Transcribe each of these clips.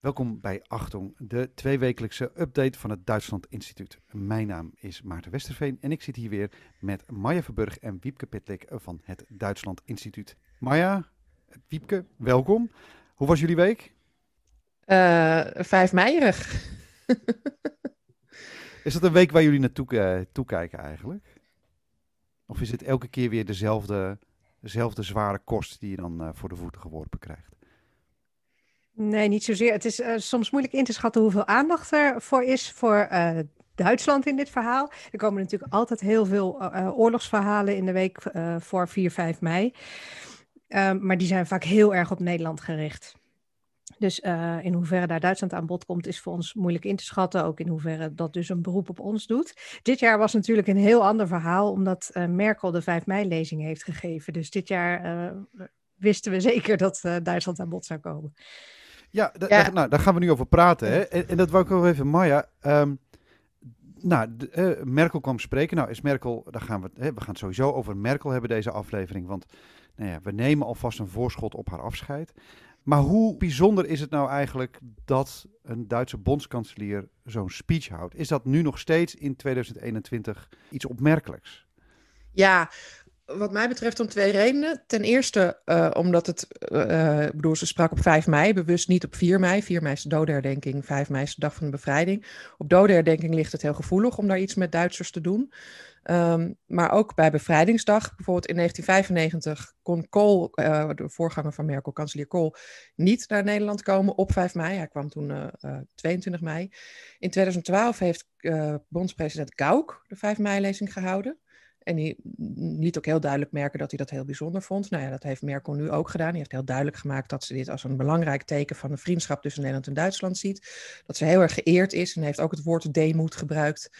Welkom bij Achtung, de tweewekelijkse update van het Duitsland Instituut. Mijn naam is Maarten Westerveen en ik zit hier weer met Maya Verburg en Wiepke Pitlik van het Duitsland Instituut. Maya, Wiepke, welkom. Hoe was jullie week? Uh, vijf meijerig. is dat een week waar jullie naartoe uh, toekijken eigenlijk? Of is het elke keer weer dezelfde, dezelfde zware kost die je dan uh, voor de voeten geworpen krijgt? Nee, niet zozeer. Het is uh, soms moeilijk in te schatten hoeveel aandacht er voor is voor uh, Duitsland in dit verhaal. Er komen natuurlijk altijd heel veel uh, oorlogsverhalen in de week voor 4, 5 mei. Ehm, maar die zijn vaak heel erg op Nederland gericht. Dus in hoeverre daar Duitsland aan bod komt, is voor ons moeilijk in te schatten. Ook in hoeverre dat dus een beroep op ons doet. Dit jaar was natuurlijk een heel ander verhaal, omdat Merkel de 5 mei-lezing heeft gegeven. Dus dit jaar wisten we zeker dat Duitsland aan bod zou komen. Ja, Daar, nou, daar gaan we nu over praten. Hè? En, en dat wou ik ook even, Maya. Um, nou, de, uh, Merkel kwam spreken. Nou, is Merkel, daar gaan we, hè, we gaan het sowieso over Merkel hebben, deze aflevering. Want nou ja, we nemen alvast een voorschot op haar afscheid. Maar hoe bijzonder is het nou eigenlijk dat een Duitse bondskanselier zo'n speech houdt? Is dat nu nog steeds in 2021 iets opmerkelijks? Ja, wat mij betreft om twee redenen. Ten eerste uh, omdat het, uh, bedoel, ze sprak op 5 mei, bewust niet op 4 mei. 4 mei is de dodenherdenking, 5 mei is de dag van de bevrijding. Op dodenherdenking ligt het heel gevoelig om daar iets met Duitsers te doen. Um, maar ook bij bevrijdingsdag, bijvoorbeeld in 1995, kon Kool, de voorganger van Merkel, kanselier Kool, niet naar Nederland komen op 5 mei. Hij kwam toen uh, uh, 22 mei. In 2012 heeft bondspresident Gauck de 5 mei-lezing gehouden. En hij liet ook heel duidelijk merken dat hij dat heel bijzonder vond. Nou ja, dat heeft Merkel nu ook gedaan. Hij heeft heel duidelijk gemaakt dat ze dit als een belangrijk teken van de vriendschap tussen Nederland en Duitsland ziet. Dat ze heel erg geëerd is en heeft ook het woord deemoed gebruikt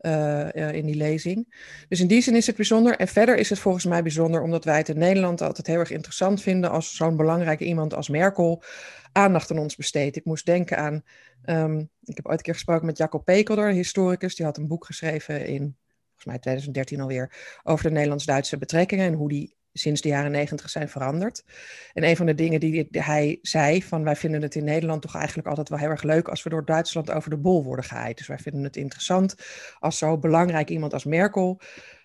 uh, uh, in die lezing. Dus in die zin is het bijzonder. En verder is het volgens mij bijzonder omdat wij het in Nederland altijd heel erg interessant vinden als zo'n belangrijke iemand als Merkel aandacht aan ons besteedt. Ik moest denken aan, um, ik heb ooit een keer gesproken met Jacob Pekelder, historicus, die had een boek geschreven in volgens mij 2013 alweer, over de Nederlands-Duitse betrekkingen en hoe die sinds de jaren negentig zijn veranderd. En een van de dingen die hij zei, van wij vinden het in Nederland toch eigenlijk altijd wel heel erg leuk als we door Duitsland over de bol worden gehaaid. Dus wij vinden het interessant als zo belangrijk iemand als Merkel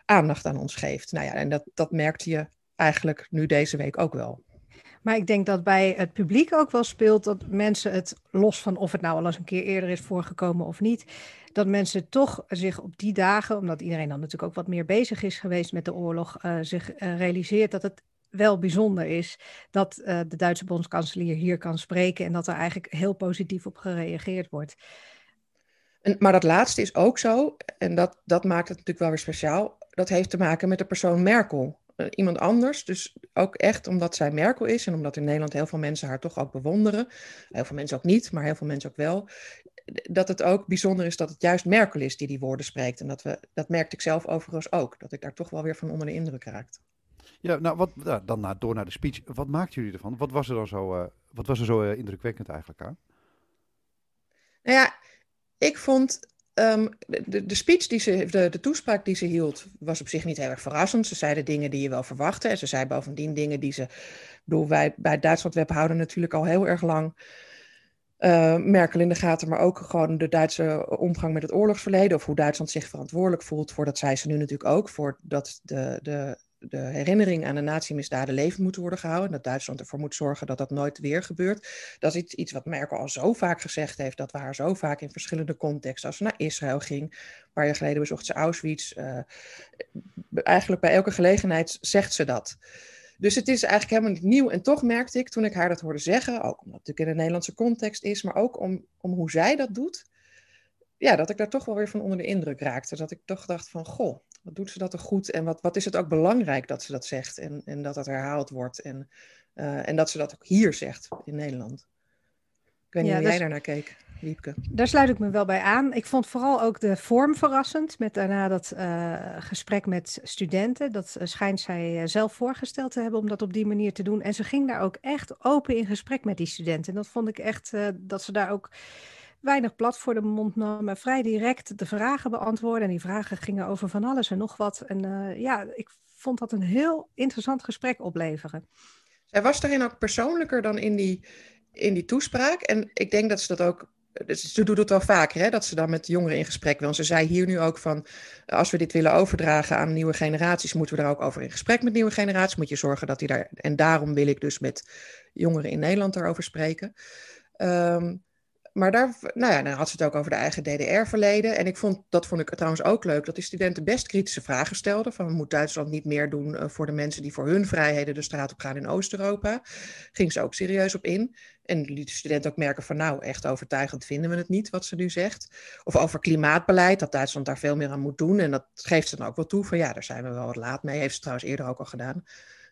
aandacht aan ons geeft. Nou ja, en dat, dat merkte je eigenlijk nu deze week ook wel. Maar ik denk dat bij het publiek ook wel speelt dat mensen het, los van of het nou al eens een keer eerder is voorgekomen of niet, dat mensen toch zich op die dagen, omdat iedereen dan natuurlijk ook wat meer bezig is geweest met de oorlog, uh, zich uh, realiseert dat het wel bijzonder is dat uh, de Duitse bondskanselier hier kan spreken en dat er eigenlijk heel positief op gereageerd wordt. En, maar dat laatste is ook zo, en dat, dat maakt het natuurlijk wel weer speciaal. Dat heeft te maken met de persoon Merkel. Iemand anders, dus ook echt omdat zij Merkel is en omdat in Nederland heel veel mensen haar toch ook bewonderen. Heel veel mensen ook niet, maar heel veel mensen ook wel dat het ook bijzonder is dat het juist Merkel is die die woorden spreekt. En dat, we, dat merkte ik zelf overigens ook, dat ik daar toch wel weer van onder de indruk raakte. Ja, nou, wat, dan door naar de speech. Wat maakten jullie ervan? Wat was er dan zo, uh, wat was er zo uh, indrukwekkend eigenlijk aan? Nou ja, ik vond um, de, de, speech die ze, de, de toespraak die ze hield, was op zich niet heel erg verrassend. Ze zeiden dingen die je wel verwachtte. En ze zei bovendien dingen die ze. Bedoel, wij bij Duitsland Web houden natuurlijk al heel erg lang uh, Merkel in de gaten, maar ook gewoon de Duitse omgang met het oorlogsverleden. Of hoe Duitsland zich verantwoordelijk voelt voor, dat zei ze nu natuurlijk ook, voor dat de, de, de herinnering aan de nazi-misdaden leven moeten worden gehouden. En dat Duitsland ervoor moet zorgen dat dat nooit weer gebeurt. Dat is iets, wat Merkel al zo vaak gezegd heeft, dat we haar zo vaak in verschillende contexten, als ze naar Israël ging, een paar jaar geleden bezocht ze Auschwitz. Uh, eigenlijk bij elke gelegenheid zegt ze dat. Dus het is eigenlijk helemaal niet nieuw. En toch merkte ik toen ik haar dat hoorde zeggen, ook omdat het natuurlijk in de Nederlandse context is, maar ook om, om hoe zij dat doet, ja, dat ik daar toch wel weer van onder de indruk raakte. Dat ik toch dacht van, goh, wat doet ze dat er goed en wat, wat is het ook belangrijk dat ze dat zegt en, en dat dat herhaald wordt en, uh, en dat ze dat ook hier zegt in Nederland. Ik weet niet ja, hoe jij daarnaar keek. Wiepke. Daar sluit ik me wel bij aan. Ik vond vooral ook de vorm verrassend. Met daarna dat uh, gesprek met studenten. Dat uh, schijnt zij zelf voorgesteld te hebben om dat op die manier te doen. En ze ging daar ook echt open in gesprek met die studenten. En dat vond ik echt dat ze daar ook weinig plat voor de mond. Maar vrij direct de vragen beantwoorden. En die vragen gingen over van alles en nog wat. En ja, ik vond dat een heel interessant gesprek opleveren. Zij was daarin ook persoonlijker dan in die in die toespraak. En ik denk dat ze dat ook ze doet het wel vaker, hè, dat ze dan met jongeren in gesprek wil. ze zei hier nu ook van, als we dit willen overdragen aan nieuwe generaties, moeten we daar ook over in gesprek met nieuwe generaties. Moet je zorgen dat die daar, en daarom wil ik dus met jongeren in Nederland daarover spreken. Um, maar daar, nou ja, had ze het ook over de eigen DDR-verleden. En ik vond, dat vond ik trouwens ook leuk, dat die studenten best kritische vragen stelden. Van, moet Duitsland niet meer doen uh, voor de mensen die voor hun vrijheden de straat op gaan in Oost-Europa? Ging ze ook serieus op in. En liet de studenten ook merken van, nou, echt overtuigend vinden we het niet, wat ze nu zegt. Of over klimaatbeleid, dat Duitsland daar veel meer aan moet doen. En dat geeft ze dan ook wel toe van, ja, daar zijn we wel wat laat mee. Heeft ze trouwens eerder ook al gedaan.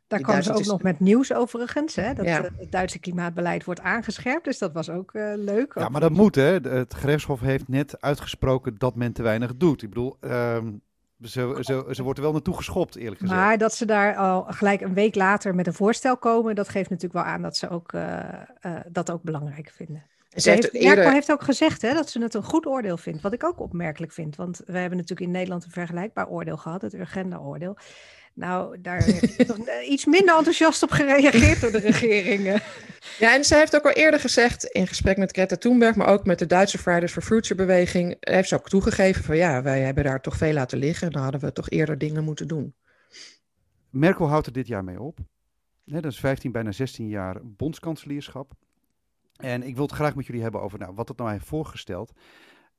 Daar kwam ze ook nog met nieuws overigens. Hè? Dat ja. het Duitse klimaatbeleid wordt aangescherpt. Dus dat was ook uh, leuk. Ja, maar dat moet hè. Het gerechtshof heeft net uitgesproken dat men te weinig doet. Ik bedoel, um, ze, ze, ze wordt er wel naartoe geschopt, eerlijk gezegd. Maar dat ze daar al gelijk een week later met een voorstel komen, dat geeft natuurlijk wel aan dat ze ook, uh, uh, dat ook belangrijk vinden. Ze heeft, eerder... Merkel heeft ook gezegd hè, dat ze het een goed oordeel vindt. Wat ik ook opmerkelijk vind. Want we hebben natuurlijk in Nederland een vergelijkbaar oordeel gehad, het Urgenda-oordeel. Nou, daar heeft toch iets minder enthousiast op gereageerd door de regeringen. Ja, en ze heeft ook al eerder gezegd, in gesprek met Greta Thunberg, maar ook met de Duitse Fridays for Future beweging, heeft ze ook toegegeven van ja, wij hebben daar toch veel laten liggen. Dan hadden we toch eerder dingen moeten doen. Merkel houdt er dit jaar mee op. dat is 15, bijna 16 jaar bondskanselierschap. En ik wil het graag met jullie hebben over nou, wat het nou heeft voorgesteld.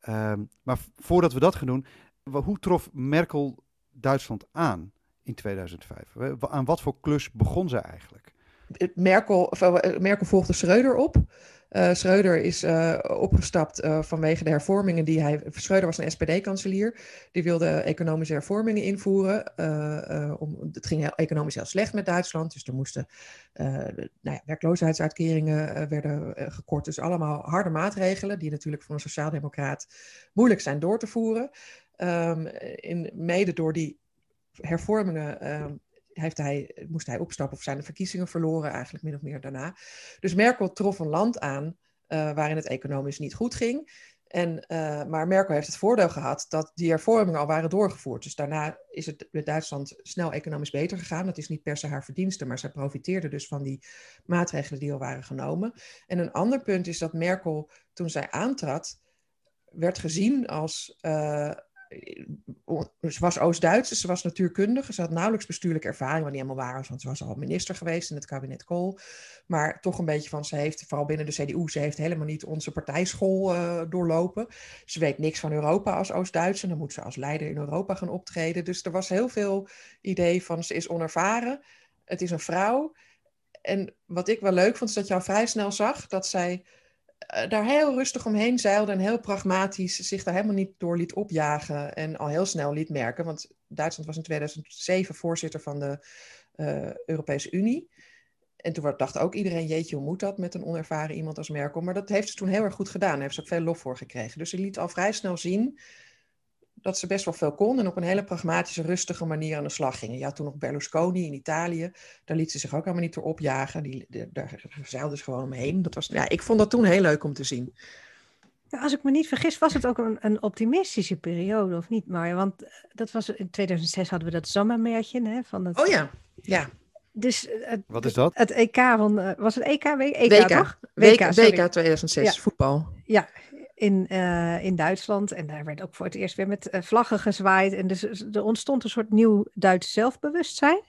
Um, maar voordat we dat gaan doen, hoe trof Merkel Duitsland aan? In 2005? Aan wat voor klus begon ze eigenlijk? Merkel, eh, Merkel volgde Schreuder op. Uh, Schreuder is uh, opgestapt vanwege de hervormingen die hij. Schreuder was een SPD-kanselier. Die wilde economische hervormingen invoeren. om, het ging heel, economisch heel slecht met Duitsland. Dus er moesten nou ja, werkloosheidsuitkeringen werden gekort. Dus allemaal harde maatregelen, die natuurlijk voor een sociaaldemocraat moeilijk zijn door te voeren. Um, in, mede door die hervormingen uh, heeft hij, moest hij opstappen of zijn de verkiezingen verloren, eigenlijk min of meer daarna. Dus Merkel trof een land aan uh, waarin het economisch niet goed ging. En, uh, maar Merkel heeft het voordeel gehad dat die hervormingen al waren doorgevoerd. Dus daarna is het met Duitsland snel economisch beter gegaan. Dat is niet per se haar verdienste, maar zij profiteerde dus van die maatregelen die al waren genomen. En een ander punt is dat Merkel, toen zij aantrad, werd gezien als uh, ze was Oost-Duitse, ze was natuurkundige. Ze had nauwelijks bestuurlijke ervaring, wat niet helemaal waar was, want ze was al minister geweest in het kabinet Kool. Maar toch een beetje van, ze heeft, vooral binnen de CDU, ze heeft helemaal niet onze partijschool uh, doorlopen. Ze weet niks van Europa als Oost-Duitse, dan moet ze als leider in Europa gaan optreden. Dus er was heel veel idee van, ze is onervaren, het is een vrouw. En wat ik wel leuk vond, is dat je al vrij snel zag dat zij eh, daar heel rustig omheen zeilde en heel pragmatisch zich daar helemaal niet door liet opjagen en al heel snel liet merken. Want Duitsland was in 2007 voorzitter van de uh, Europese Unie. En toen dacht ook iedereen, jeetje, hoe moet dat met een onervaren iemand als Merkel? Maar dat heeft ze toen heel erg goed gedaan. Daar heeft ze ook veel lof voor gekregen. Dus ze liet al vrij snel zien dat ze best wel veel kon en op een hele pragmatische, rustige manier aan de slag gingen. Ja, toen nog Berlusconi in Italië, daar liet ze zich ook helemaal niet door opjagen. Die, daar zeilde ze gewoon omheen. Dat was, ja, ik vond dat toen heel leuk om te zien. Ja, als ik me niet vergis, was het ook een, een optimistische periode, of niet, Marja? Want eh, dat was, in 2006 hadden we dat zomermerkje hè, van het... Oh ja, ja. Dus het, Wat is dat? Het EK van, uh, was het EK? EK, WK, toch? WK, WK, WK 2006, voetbal. Ja, in, uh, in Duitsland. En daar werd ook voor het eerst weer met uh, vlaggen gezwaaid. En dus er ontstond een soort nieuw Duits zelfbewustzijn.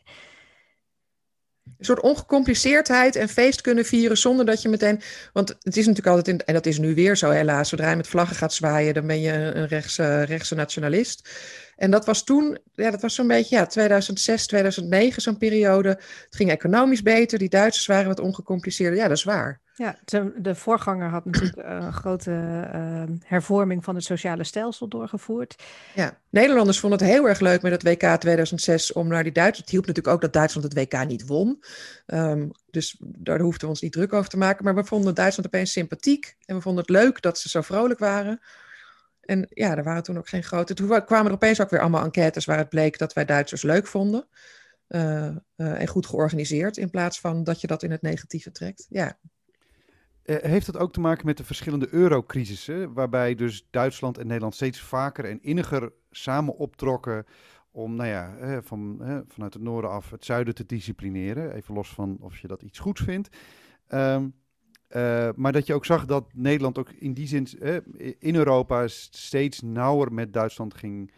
Een soort ongecompliceerdheid en feest kunnen vieren zonder dat je meteen. Want het is natuurlijk altijd, in, en dat is nu weer zo helaas, zodra je met vlaggen gaat zwaaien, dan ben je een rechtse, rechtse nationalist. En dat was toen, ja, dat was zo'n beetje, ja, 2006, 2009, zo'n periode. Het ging economisch beter, die Duitsers waren wat ongecompliceerder. Ja, dat is waar. Ja, de voorganger had natuurlijk een grote uh, hervorming van het sociale stelsel doorgevoerd. Ja, Nederlanders vonden het heel erg leuk met het WK 2006 om naar die Duitsers. Het hielp natuurlijk ook dat Duitsland het WK niet won. Um, dus daar hoefden we ons niet druk over te maken. Maar we vonden Duitsland opeens sympathiek en we vonden het leuk dat ze zo vrolijk waren. En ja, er waren toen ook geen grote. Toen kwamen er opeens ook weer allemaal enquêtes waar het bleek dat wij Duitsers leuk vonden. Uh, en goed georganiseerd, in plaats van dat je dat in het negatieve trekt. Ja. Uh, heeft het ook te maken met de verschillende eurocrisissen, waarbij dus Duitsland en Nederland steeds vaker en inniger samen optrokken om, nou ja, van, vanuit het noorden af het zuiden te disciplineren, even los van of je dat iets goeds vindt. Um, maar dat je ook zag dat Nederland ook in die zin in Europa steeds nauwer met Duitsland ging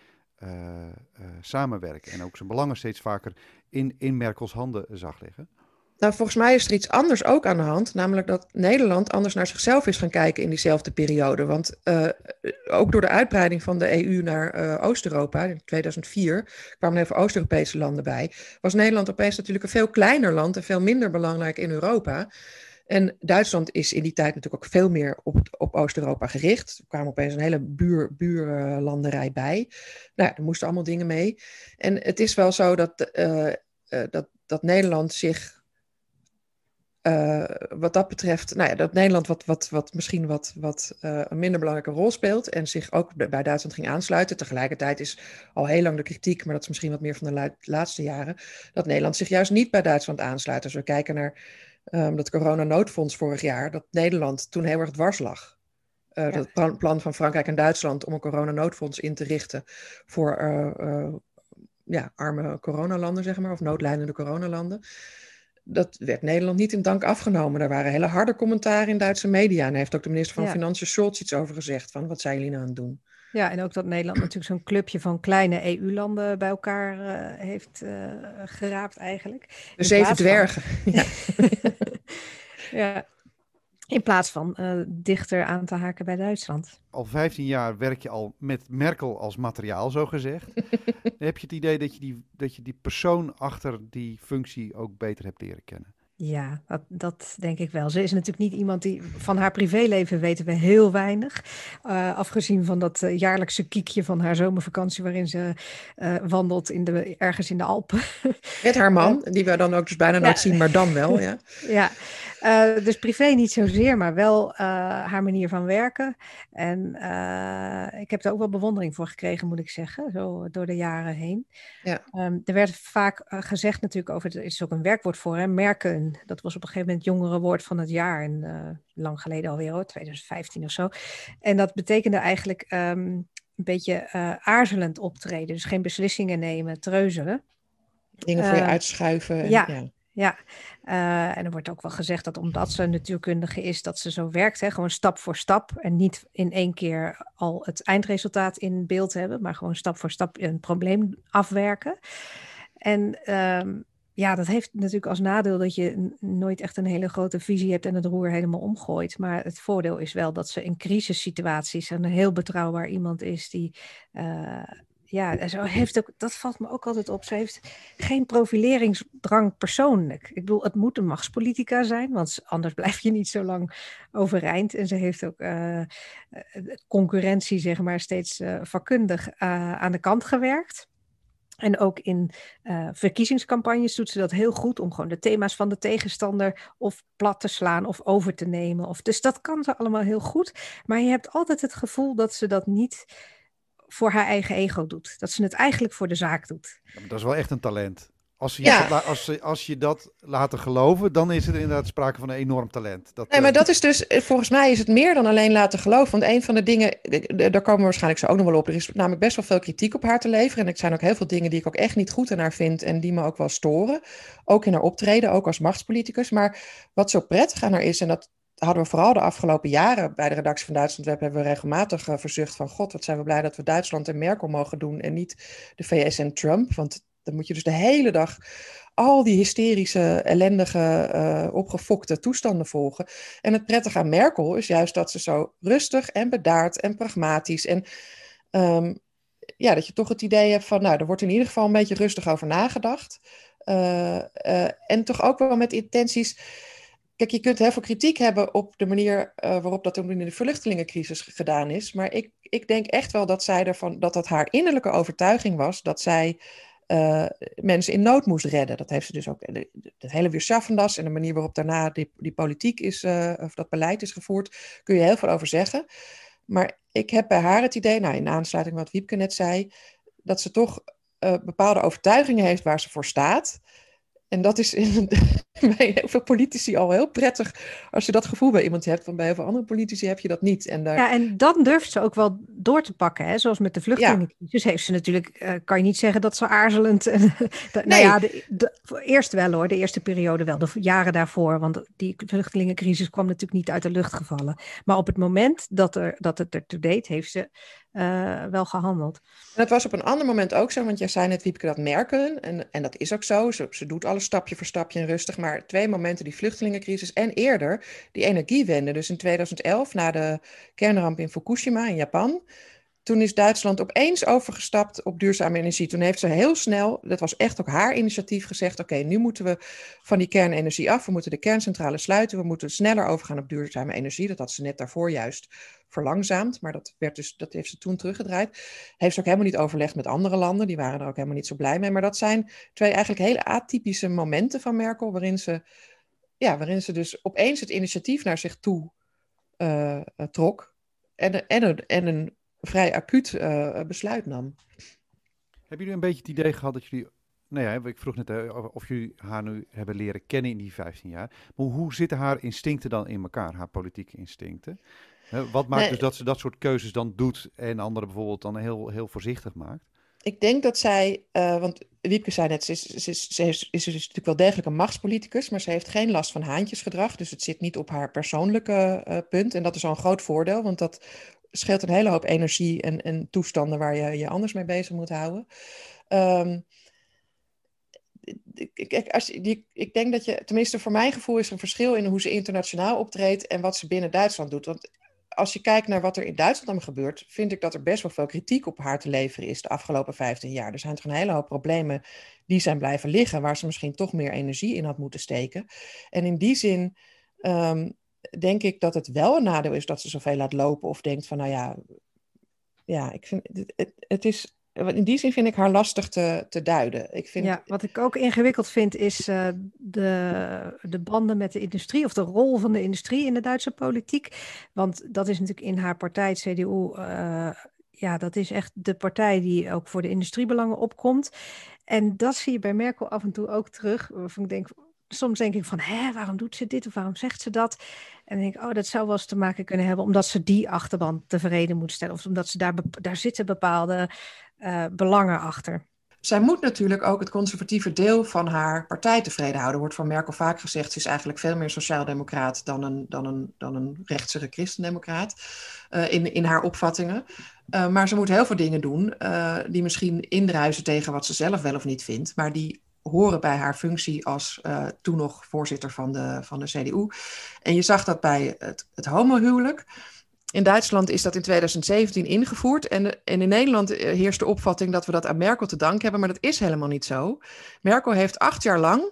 samenwerken. En ook zijn belangen steeds vaker in, in Merkels handen zag liggen. Nou, volgens mij is er iets anders ook aan de hand, namelijk dat Nederland anders naar zichzelf is gaan kijken in diezelfde periode. Want uh, ook door de uitbreiding van de EU naar uh, Oost-Europa in 2004 kwamen er even Oost-Europese landen bij, was Nederland opeens natuurlijk een veel kleiner land en veel minder belangrijk in Europa. En Duitsland is in die tijd natuurlijk ook veel meer op, op Oost-Europa gericht. Er kwamen opeens een hele buur, buurlanderij bij. Nou, er moesten allemaal dingen mee. En het is wel zo dat, uh, dat, dat Nederland zich uh, wat dat betreft, nou ja, dat Nederland wat, wat, wat misschien wat, wat uh, een minder belangrijke rol speelt en zich ook bij Duitsland ging aansluiten. Tegelijkertijd is al heel lang de kritiek, maar dat is misschien wat meer van de laatste jaren, dat Nederland zich juist niet bij Duitsland aansluit. Als we kijken naar um, dat coronanoodfonds vorig jaar, dat Nederland toen heel erg dwars lag. Uh, ja. Dat plan van Frankrijk en Duitsland om een coronanoodfonds in te richten voor ja, arme coronalanden, zeg maar, of noodlijdende coronalanden dat werd Nederland niet in dank afgenomen. Er waren hele harde commentaren in Duitse media. En daar heeft ook de minister van Financiën Scholz iets over gezegd. Van wat zijn jullie nou aan het doen? Ja, en ook dat Nederland natuurlijk zo'n clubje van kleine EU-landen bij elkaar uh, heeft uh, geraapt eigenlijk. De zeven dwergen. Ja. ja. In plaats van uh, dichter aan te haken bij Duitsland. Al 15 jaar werk je al met Merkel als materiaal, zo gezegd. heb je het idee dat je, die, dat je die persoon achter die functie ook beter hebt leren kennen? Ja, dat, dat, denk ik wel. Ze is natuurlijk niet iemand die van haar privéleven weten we heel weinig. Uh, afgezien van dat uh, jaarlijkse kiekje van haar zomervakantie, waarin ze uh, wandelt in de, ergens in de Alpen. Met haar man, die we dan ook dus bijna nooit zien, maar dan wel. Ja, ja. Dus privé niet zozeer, maar wel haar manier van werken. En ik heb er ook wel bewondering voor gekregen, moet ik zeggen, zo door de jaren heen. Ja. Um, er werd vaak gezegd natuurlijk over, er is ook een werkwoord voor, hè, merken dat was op een gegeven moment jongere woord van het jaar. En lang geleden alweer, hoor, 2015 of zo. En dat betekende eigenlijk um, een beetje aarzelend optreden. Dus geen beslissingen nemen, treuzelen. Dingen voor je uitschuiven. En, ja. ja. Ja, uh, en er wordt ook wel gezegd dat omdat ze natuurkundige is, dat ze zo werkt. Hè? Gewoon stap voor stap en niet in één keer al het eindresultaat in beeld hebben, maar gewoon stap voor stap een probleem afwerken. En um, ja, dat heeft natuurlijk als nadeel dat je nooit echt een hele grote visie hebt en het roer helemaal omgooit. Maar het voordeel is wel dat ze in crisissituaties een heel betrouwbaar iemand is die. Uh, ja, zo heeft ook, dat valt me ook altijd op. Ze heeft geen profileringsdrang persoonlijk. Ik bedoel, het moet een machtspolitica zijn, want anders blijf je niet zo lang overeind. En ze heeft ook uh, concurrentie, zeg maar, steeds uh, vakkundig aan de kant gewerkt. En ook in verkiezingscampagnes doet ze dat heel goed om gewoon de thema's van de tegenstander of plat te slaan of over te nemen. Of, dus dat kan ze allemaal heel goed. Maar je hebt altijd het gevoel dat ze dat niet voor haar eigen ego doet. Dat ze het eigenlijk voor de zaak doet. dat is wel echt een talent. Als je, ja. als, als je dat laten geloven, dan is er inderdaad sprake van een enorm talent. Dat, nee, maar uh... dat is dus, eh, volgens mij is het meer dan alleen laten geloven. Want een van de dingen, daar komen we waarschijnlijk zo ook nog wel op. Er is namelijk best wel veel kritiek op haar te leveren. En er zijn ook heel veel dingen die ik ook echt niet goed aan haar vind en die me ook wel storen. Ook in haar optreden, ook als machtspoliticus. Maar wat zo prettig aan haar is, en dat hadden we vooral de afgelopen jaren bij de redactie van Duitsland Web hebben we regelmatig uh, verzucht van god, wat zijn we blij dat we Duitsland en Merkel mogen doen en niet de VS en Trump. Want dan moet je dus de hele dag al die hysterische, ellendige, uh, opgefokte toestanden volgen. En het prettige aan Merkel is juist dat ze zo rustig en bedaard en pragmatisch en um, ja, dat je toch het idee hebt van, nou, er wordt in ieder geval een beetje rustig over nagedacht. Uh, en toch ook wel met intenties. Kijk, je kunt heel veel kritiek hebben op de manier waarop dat in de vluchtelingencrisis gedaan is. Maar ik, ik denk echt wel dat zij ervan, dat dat haar innerlijke overtuiging was dat zij uh, mensen in nood moest redden. Dat heeft ze dus ook, het hele Weerschaffendas en de manier waarop daarna die, die politiek is, uh, of dat beleid is gevoerd, kun je heel veel over zeggen. Maar ik heb bij haar het idee, nou in aansluiting wat Wiepke net zei, dat ze toch bepaalde overtuigingen heeft waar ze voor staat. En dat is in, bij heel veel politici al heel prettig als je dat gevoel bij iemand hebt. Want bij heel veel andere politici heb je dat niet. En daar... Ja, en dan durft ze ook wel door te pakken. Hè? Zoals met de vluchtelingencrisis heeft ze natuurlijk, uh, kan je niet zeggen dat ze aarzelend. nee. Nou ja, de, de, eerst wel hoor, de eerste periode wel, de jaren daarvoor. Want die vluchtelingencrisis kwam natuurlijk niet uit de lucht gevallen. Maar op het moment dat, er, dat het er toe deed, heeft ze uh, wel gehandeld. En dat was op een ander moment ook zo, want jij zei net, Wiepke, dat merken. En, en dat is ook zo. Ze, ze doet alles stapje voor stapje en rustig. Maar twee momenten, die vluchtelingencrisis en eerder die energiewende. Dus in 2011, na de kernramp in Fukushima in Japan toen is Duitsland opeens overgestapt op duurzame energie. Toen heeft ze heel snel, dat was echt ook haar initiatief, gezegd: Oké, nu moeten we van die kernenergie af. We moeten de kerncentrale sluiten. We moeten sneller overgaan op duurzame energie. Dat had ze net daarvoor juist verlangzaamd. Maar dat, werd dus, dat heeft ze toen teruggedraaid. Heeft ze ook helemaal niet overlegd met andere landen. Die waren er ook helemaal niet zo blij mee. Maar dat zijn twee eigenlijk hele atypische momenten van Merkel. Waarin ze, ja, waarin ze dus opeens het initiatief naar zich toe uh, trok. En, en, en een vrij acuut uh, besluit nam. Hebben jullie een beetje het idee gehad dat jullie nou ja, ik vroeg net of jullie haar nu hebben leren kennen in die 15 jaar. Maar hoe zitten haar instincten dan in elkaar, haar politieke instincten? wat maakt dus dat ze dat soort keuzes dan doet en anderen bijvoorbeeld dan heel, heel voorzichtig maakt? Ik denk dat zij, uh, want Wiepke zei net, ze is, ze, is, ze is, is, is, natuurlijk wel degelijk een machtspoliticus, maar ze heeft geen last van haantjesgedrag. Dus het zit niet op haar persoonlijke uh, punt. En dat is al een groot voordeel, want dat scheelt een hele hoop energie en, en toestanden waar je je anders mee bezig moet houden. Um, ik, als, die, ik denk dat je, tenminste voor mijn gevoel is er een verschil in hoe ze internationaal optreedt en wat ze binnen Duitsland doet. Want als je kijkt naar wat er in Duitsland dan gebeurt, vind ik dat er best wel veel kritiek op haar te leveren is de afgelopen 15 jaar. Er zijn toch een hele hoop problemen die zijn blijven liggen, waar ze misschien toch meer energie in had moeten steken. En in die zin um, denk ik dat het wel een nadeel is dat ze zoveel laat lopen of denkt van, nou ja, ja, ik vind het, het, is. In die zin vind ik haar lastig te, te duiden. Ik vind... Ja, wat ik ook ingewikkeld vind is uh, de, de banden met de industrie of de rol van de industrie in de Duitse politiek. Want dat is natuurlijk in haar partij, CDU, eh, ja, dat is echt de partij die ook voor de industriebelangen opkomt. En dat zie je bij Merkel af en toe ook terug. Waarvan ik denk, soms denk ik van, hè, waarom doet ze dit of waarom zegt ze dat? En dan denk ik, oh, dat zou wel eens te maken kunnen hebben omdat ze die achterban tevreden moet stellen. Of omdat ze daar, daar zitten bepaalde uh, belangen achter. Zij moet natuurlijk ook het conservatieve deel van haar partij tevreden houden. Wordt van Merkel vaak gezegd, ze is eigenlijk veel meer sociaaldemocraat dan een, dan een, dan een rechtsere christendemocraat uh, in, in haar opvattingen. Uh, maar ze moet heel veel dingen doen die misschien indruisen tegen wat ze zelf wel of niet vindt, maar die horen bij haar functie als uh, toen nog voorzitter van de, van de CDU. En je zag dat bij het, het homohuwelijk. In Duitsland is dat in 2017 ingevoerd. En, en in Nederland eh, heerst de opvatting dat we dat aan Merkel te danken hebben. Maar dat is helemaal niet zo. Merkel heeft acht jaar lang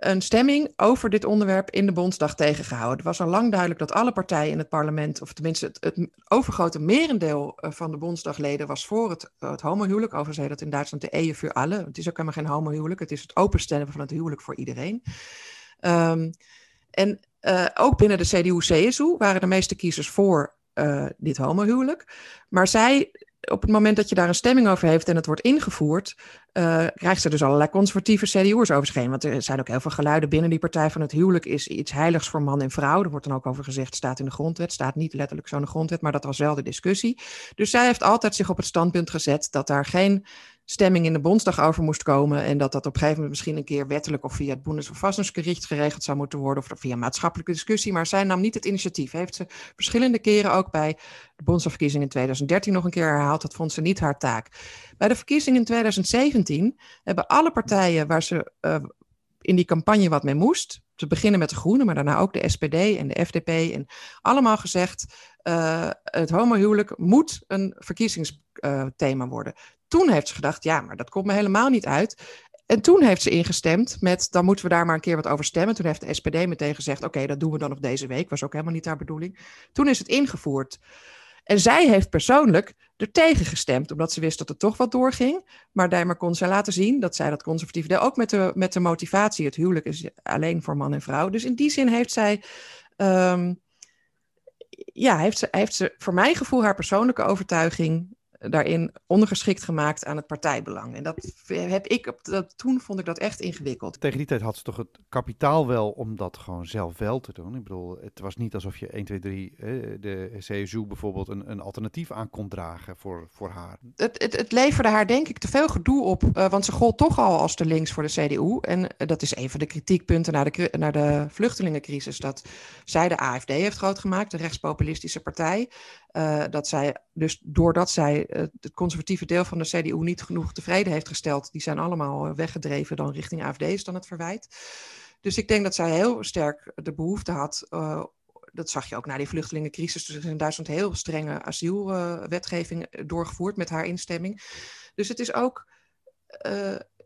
een stemming over dit onderwerp in de Bondsdag tegengehouden. Het was al lang duidelijk dat alle partijen in het parlement, of tenminste het, overgrote merendeel eh, van de Bondsdagleden, was voor het, het homohuwelijk. Overigens heet dat in Duitsland de Ehe voor alle. Het is ook helemaal geen homohuwelijk, het is het openstellen van het huwelijk voor iedereen. Um, en uh, ook binnen de CDU-CSU waren de meeste kiezers voor uh, dit homohuwelijk. Maar zij op het moment dat je daar een stemming over heeft en het wordt ingevoerd, uh, krijgt ze dus allerlei conservatieve CDU'ers over zich heen. Want er zijn ook heel veel geluiden binnen die partij van het huwelijk is iets heiligs voor man en vrouw. Er wordt dan ook over gezegd, staat in de grondwet. Staat niet letterlijk zo in de grondwet, maar dat was wel de discussie. Dus zij heeft altijd zich op het standpunt gezet dat daar geen stemming in de Bondsdag over moest komen. En dat dat op een gegeven moment misschien een keer wettelijk of via het Bundesverfassungsgericht geregeld zou moeten worden. Of via maatschappelijke discussie. Maar zij nam niet het initiatief. Heeft ze verschillende keren ook bij de Bondsdagverkiezingen in 2013 nog een keer herhaald. Dat vond ze niet haar taak. Bij de verkiezingen in 2017 hebben alle partijen waar ze uh, in die campagne wat mee moest. Te beginnen met de Groenen, maar daarna ook de SPD en de FDP. En allemaal gezegd: uh, het homohuwelijk moet een verkiezingsthema worden. Toen heeft ze gedacht, ja, maar dat komt me helemaal niet uit. En toen heeft ze ingestemd met, dan moeten we daar maar een keer wat over stemmen. Toen heeft de SPD meteen gezegd, oké, dat doen we dan nog deze week. Was ook helemaal niet haar bedoeling. Toen is het ingevoerd. En zij heeft persoonlijk er tegen gestemd, omdat ze wist dat er toch wat doorging. Maar daarmee kon zij laten zien dat zij dat conservatief deed. Ook met de, met de motivatie, het huwelijk is alleen voor man en vrouw. Dus in die zin heeft zij... Um, ja, heeft ze, heeft ze voor mijn gevoel haar persoonlijke overtuiging daarin ondergeschikt gemaakt aan het partijbelang. En dat heb ik, dat, toen vond ik dat echt ingewikkeld. Tegen die tijd had ze toch het kapitaal wel om dat gewoon zelf wel te doen. Ik bedoel, het was niet alsof je 1, 2, 3, de CSU bijvoorbeeld, een, een alternatief aan kon dragen voor, voor haar. Het, het, het leverde haar denk ik te veel gedoe op, uh, want ze gold toch al als de links voor de CDU. En uh, dat is een van de kritiekpunten naar de, naar de vluchtelingencrisis, dat zij de AFD heeft groot gemaakt, de rechtspopulistische partij. Uh, dat zij, dus doordat zij uh, het conservatieve deel van de CDU niet genoeg tevreden heeft gesteld, die zijn allemaal uh, weggedreven dan richting AFD, is dan het verwijt. Dus ik denk dat zij heel sterk de behoefte had, dat zag je ook na die vluchtelingencrisis, dus in Duitsland heel strenge asielwetgeving doorgevoerd met haar instemming. Dus het is ook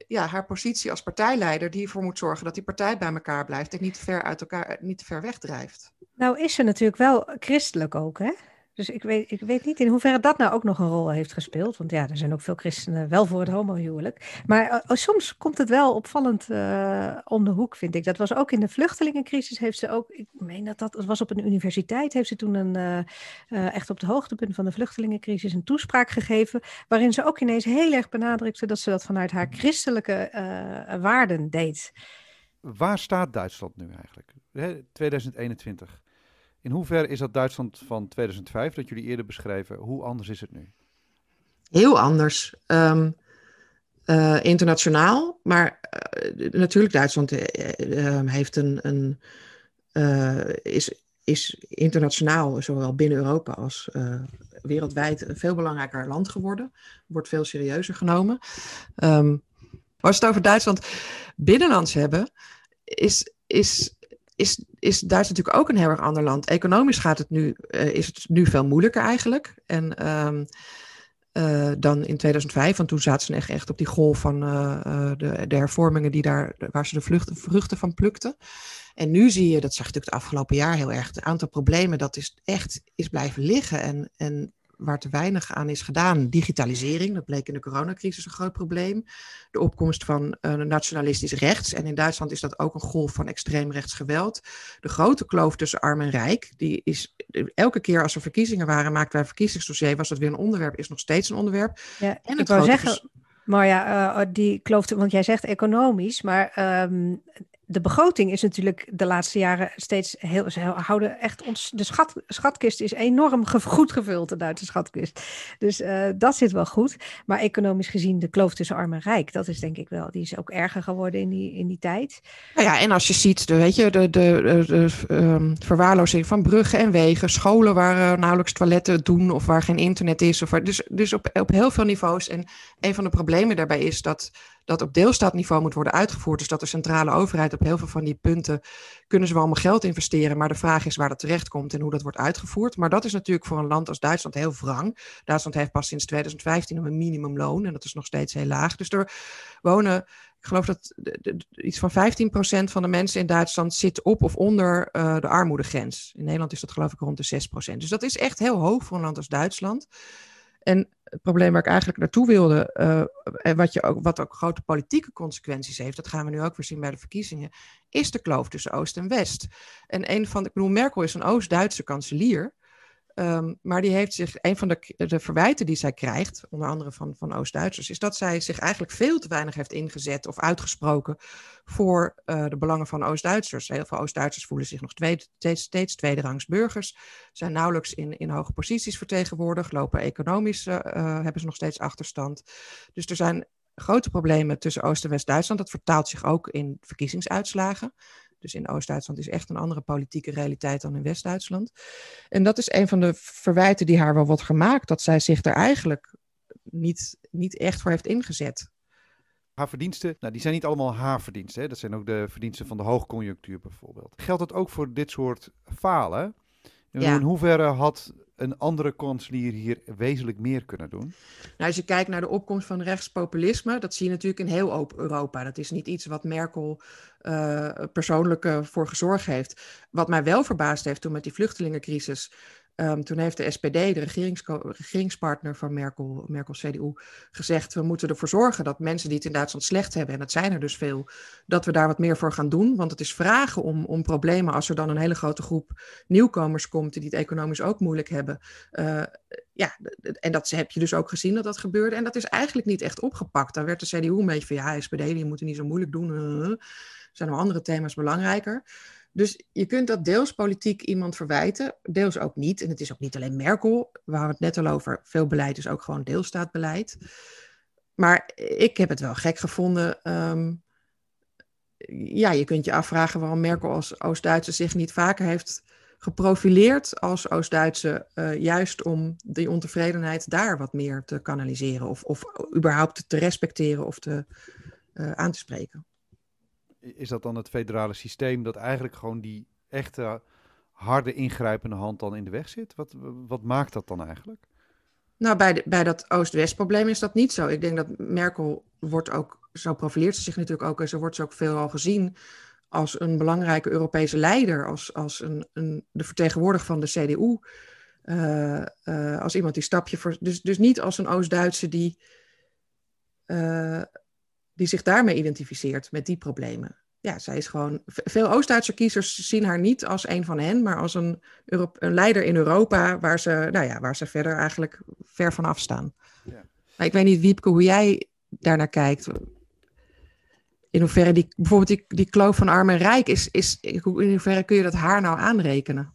ja, haar positie als partijleider die ervoor moet zorgen dat die partij bij elkaar blijft en niet ver uit elkaar, niet te ver wegdrijft. Nou is ze natuurlijk wel christelijk ook, hè? Dus ik weet, ik weet niet in hoeverre dat nou ook nog een rol heeft gespeeld. Want ja, er zijn ook veel christenen wel voor het homohuwelijk. Maar uh, soms komt het wel opvallend uh, om de hoek, vind ik. Dat was ook in de vluchtelingencrisis. Heeft ze ook, ik meen dat dat was op een universiteit. Heeft ze toen een, uh, echt op het hoogtepunt van de vluchtelingencrisis een toespraak gegeven. Waarin ze ook ineens heel erg benadrukte dat ze dat vanuit haar christelijke waarden deed. Waar staat Duitsland nu eigenlijk? 2021. In hoeverre is dat Duitsland van 2005, dat jullie eerder beschreven, hoe anders is het nu? Heel anders. Um, uh, internationaal, maar uh, natuurlijk Duitsland uh, heeft een, een is, is internationaal, zowel binnen Europa als wereldwijd, een veel belangrijker land geworden. Wordt veel serieuzer genomen. Um, als we het over Duitsland binnenlands hebben, is, is is, is Duitsland natuurlijk ook een heel erg ander land. Economisch gaat het nu, uh, is het nu veel moeilijker eigenlijk. En um, uh, dan in 2005, want toen zaten ze echt, echt op die golf van uh, de, de, hervormingen die daar, waar ze de vruchten van plukten. En nu zie je, dat zag je natuurlijk het afgelopen jaar heel erg, het aantal problemen dat is echt is blijven liggen. En, en waar te weinig aan is gedaan. Digitalisering, dat bleek in de coronacrisis een groot probleem. De opkomst van uh, nationalistisch rechts. En in Duitsland is dat ook een golf van extreem rechts geweld. De grote kloof tussen arm en rijk. Die is elke keer als er verkiezingen waren, maakten wij een verkiezingsdossier. Was dat weer een onderwerp, is nog steeds een onderwerp. Ja, en ik wou zeggen. Maar ja, uh, die kloof, want jij zegt economisch, maar um, de begroting is natuurlijk de laatste jaren steeds heel. Ze houden echt ons. De schat, schatkist is enorm goed gevuld, de Duitse schatkist. Dus uh, dat zit wel goed. Maar economisch gezien, de kloof tussen arm en rijk, dat is denk ik wel. Die is ook erger geworden in die, in die tijd. Nou ja, en als je ziet, weet je, de, de, um, verwaarlozing van bruggen en wegen, scholen waar uh, nauwelijks toiletten doen of waar geen internet is. Of waar, dus dus op, op heel veel niveaus. En een van de problemen daarbij is dat dat op deelstaatniveau moet worden uitgevoerd. Dus dat de centrale overheid op heel veel van die punten kunnen ze wel allemaal geld investeren. Maar de vraag is waar dat terecht komt en hoe dat wordt uitgevoerd. Maar dat is natuurlijk voor een land als Duitsland heel wrang. Duitsland heeft pas sinds 2015 een minimumloon en dat is nog steeds heel laag. Dus er wonen ik geloof dat iets van 15% van de mensen in Duitsland zit op of onder uh, de armoedegrens. In Nederland is dat geloof ik rond de 6%. Dus dat is echt heel hoog voor een land als Duitsland. En het probleem waar ik eigenlijk naartoe wilde, uh, en wat, je ook, wat ook grote politieke consequenties heeft, dat gaan we nu ook weer zien bij de verkiezingen, is de kloof tussen Oost en West. En een van de, ik bedoel, Merkel is een Oost-Duitse kanselier. Um, maar die heeft zich, een van de, de verwijten die zij krijgt, onder andere van, van Oost-Duitsers, is dat zij zich eigenlijk veel te weinig heeft ingezet of uitgesproken voor uh, de belangen van Oost-Duitsers. Heel veel Oost-Duitsers voelen zich nog steeds, steeds tweederangs burgers, zijn nauwelijks in, in hoge posities vertegenwoordigd, lopen economisch, uh, hebben ze nog steeds achterstand. Dus er zijn grote problemen tussen Oost- en West-Duitsland. Dat vertaalt zich ook in verkiezingsuitslagen. Dus in Oost-Duitsland is echt een andere politieke realiteit dan in West-Duitsland. En dat is een van de verwijten die haar wel wordt gemaakt, dat zij zich er eigenlijk niet, niet echt voor heeft ingezet. Haar verdiensten, nou, die zijn niet allemaal haar verdiensten. Hè? Dat zijn ook de verdiensten van de hoogconjunctuur bijvoorbeeld. Geldt dat ook voor dit soort falen? Ja. In hoeverre had een andere kanselier hier wezenlijk meer kunnen doen? Nou, als je kijkt naar de opkomst van rechtspopulisme, dat zie je natuurlijk in heel Europa. Dat is niet iets wat Merkel uh, persoonlijk uh, voor gezorgd heeft. Wat mij wel verbaasd heeft toen met die vluchtelingencrisis, Ehm, toen heeft de SPD, de regeringspartner van Merkel, Merkel-CDU, gezegd: we moeten ervoor zorgen dat mensen die het in Duitsland slecht hebben, en dat zijn er dus veel, dat we daar wat meer voor gaan doen. Want het is vragen om, om problemen als er dan een hele grote groep nieuwkomers komt die het economisch ook moeilijk hebben. Uh, ja, en dat heb je dus ook gezien dat dat gebeurde. En dat is eigenlijk niet echt opgepakt. Daar werd de CDU een beetje van ja, SPD, die moeten niet zo moeilijk doen. Er zijn nog andere thema's belangrijker. Dus je kunt dat deels politiek iemand verwijten, deels ook niet. En het is ook niet alleen Merkel, we het net al over. Veel beleid is ook gewoon deelstaatbeleid. Maar ik heb het wel gek gevonden. Ehm, ja, je kunt je afvragen waarom Merkel als Oost-Duitse zich niet vaker heeft geprofileerd als Oost-Duitse, uh, juist om die ontevredenheid daar wat meer te kanaliseren of, of überhaupt te respecteren of te, uh, aan te spreken is dat dan het federale systeem dat eigenlijk gewoon die echte harde ingrijpende hand dan in de weg zit? Wat, wat maakt dat dan eigenlijk? Nou, bij, bij dat Oost-West probleem is dat niet zo. Ik denk dat Merkel wordt ook, zo profileert ze zich natuurlijk ook en zo wordt ze ook veelal gezien als een belangrijke Europese leider, als, als een, een, de vertegenwoordiger van de CDU. Uh, uh, als iemand die stapje voor. Dus, dus niet als een Oost-Duitse die uh, die zich daarmee identificeert, met die problemen. Ja, zij is gewoon. Veel Oost-Duitse kiezers zien haar niet als een van hen, maar als een, een leider in Europa waar ze, nou ja, waar ze verder eigenlijk ver van afstaan. Ja. Maar ik weet niet, Wiepke, hoe jij daarnaar kijkt. In hoeverre die, bijvoorbeeld die, die kloof van arm en rijk, is, is, in hoeverre kun je dat haar nou aanrekenen?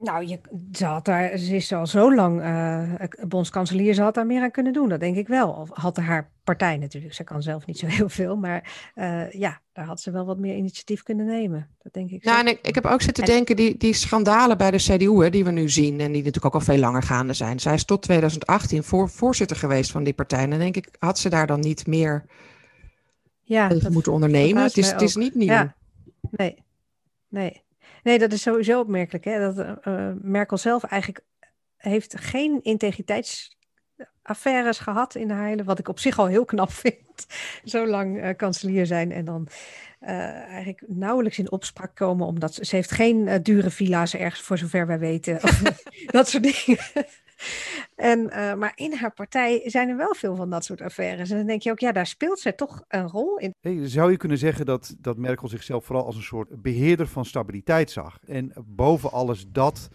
Nou, je, ze, had daar, ze is al zo lang uh, bondskanselier, ze had daar meer aan kunnen doen, dat denk ik wel. Of had haar partij natuurlijk, ze kan zelf niet zo heel veel, maar uh, ja, daar had ze wel wat meer initiatief kunnen nemen. Dat denk ik. Nou, en ik, ik heb ook zitten denken, die, die schandalen bij de CDU, hè, die we nu zien, en die natuurlijk ook al veel langer gaande zijn. Zij is tot 2018 voor, voorzitter geweest van die partij. En dan denk ik, had ze daar dan niet meer ja, dat, moeten ondernemen? Het is, het is niet nieuw. Ja. Nee, nee. Nee, dat is sowieso opmerkelijk. Hè? Dat uh, Merkel zelf eigenlijk heeft geen integriteitsaffaires gehad in hele, wat ik op zich al heel knap vind. Zo lang uh, kanselier zijn en dan uh, eigenlijk nauwelijks in opspraak komen, omdat ze, ze heeft geen dure villa's ergens, voor zover wij weten. Of, dat soort dingen. En, uh, maar in haar partij zijn er wel veel van dat soort affaires. En dan denk je ook, ja, daar speelt zij toch een rol in. Hey, zou je kunnen zeggen dat, dat Merkel zichzelf vooral als een soort beheerder van stabiliteit zag? En boven alles dat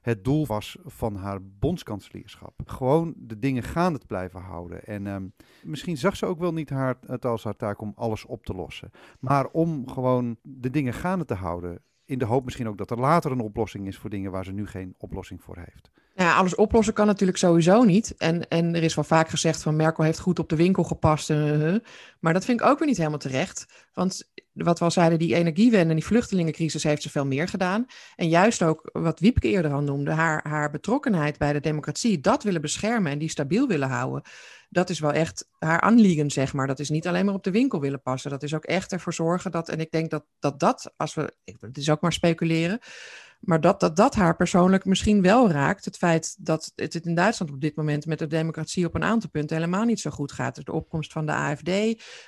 het doel was van haar bondskanselierschap. Gewoon de dingen gaande te blijven houden. En um, misschien zag ze ook wel niet haar, het als haar taak om alles op te lossen. Maar om gewoon de dingen gaande te houden. In de hoop misschien ook dat er later een oplossing is voor dingen waar ze nu geen oplossing voor heeft. Ja, alles oplossen kan natuurlijk sowieso niet. En, en er is wel vaak gezegd van Merkel heeft goed op de winkel gepast. Uh, maar dat vind ik ook weer niet helemaal terecht. Want wat we al zeiden, die energiewende en die vluchtelingencrisis heeft ze veel meer gedaan. En juist ook wat Wiepke eerder al noemde, haar, haar betrokkenheid bij de democratie, dat willen beschermen en die stabiel willen houden. Dat is wel echt haar aanliegen, zeg maar. Dat is niet alleen maar op de winkel willen passen. Dat is ook echt ervoor zorgen dat, en ik denk dat dat, dat als we, het is ook maar speculeren, maar dat, dat dat haar persoonlijk misschien wel raakt. Het feit dat het in Duitsland op dit moment met de democratie op een aantal punten helemaal niet zo goed gaat. De opkomst van de AFD,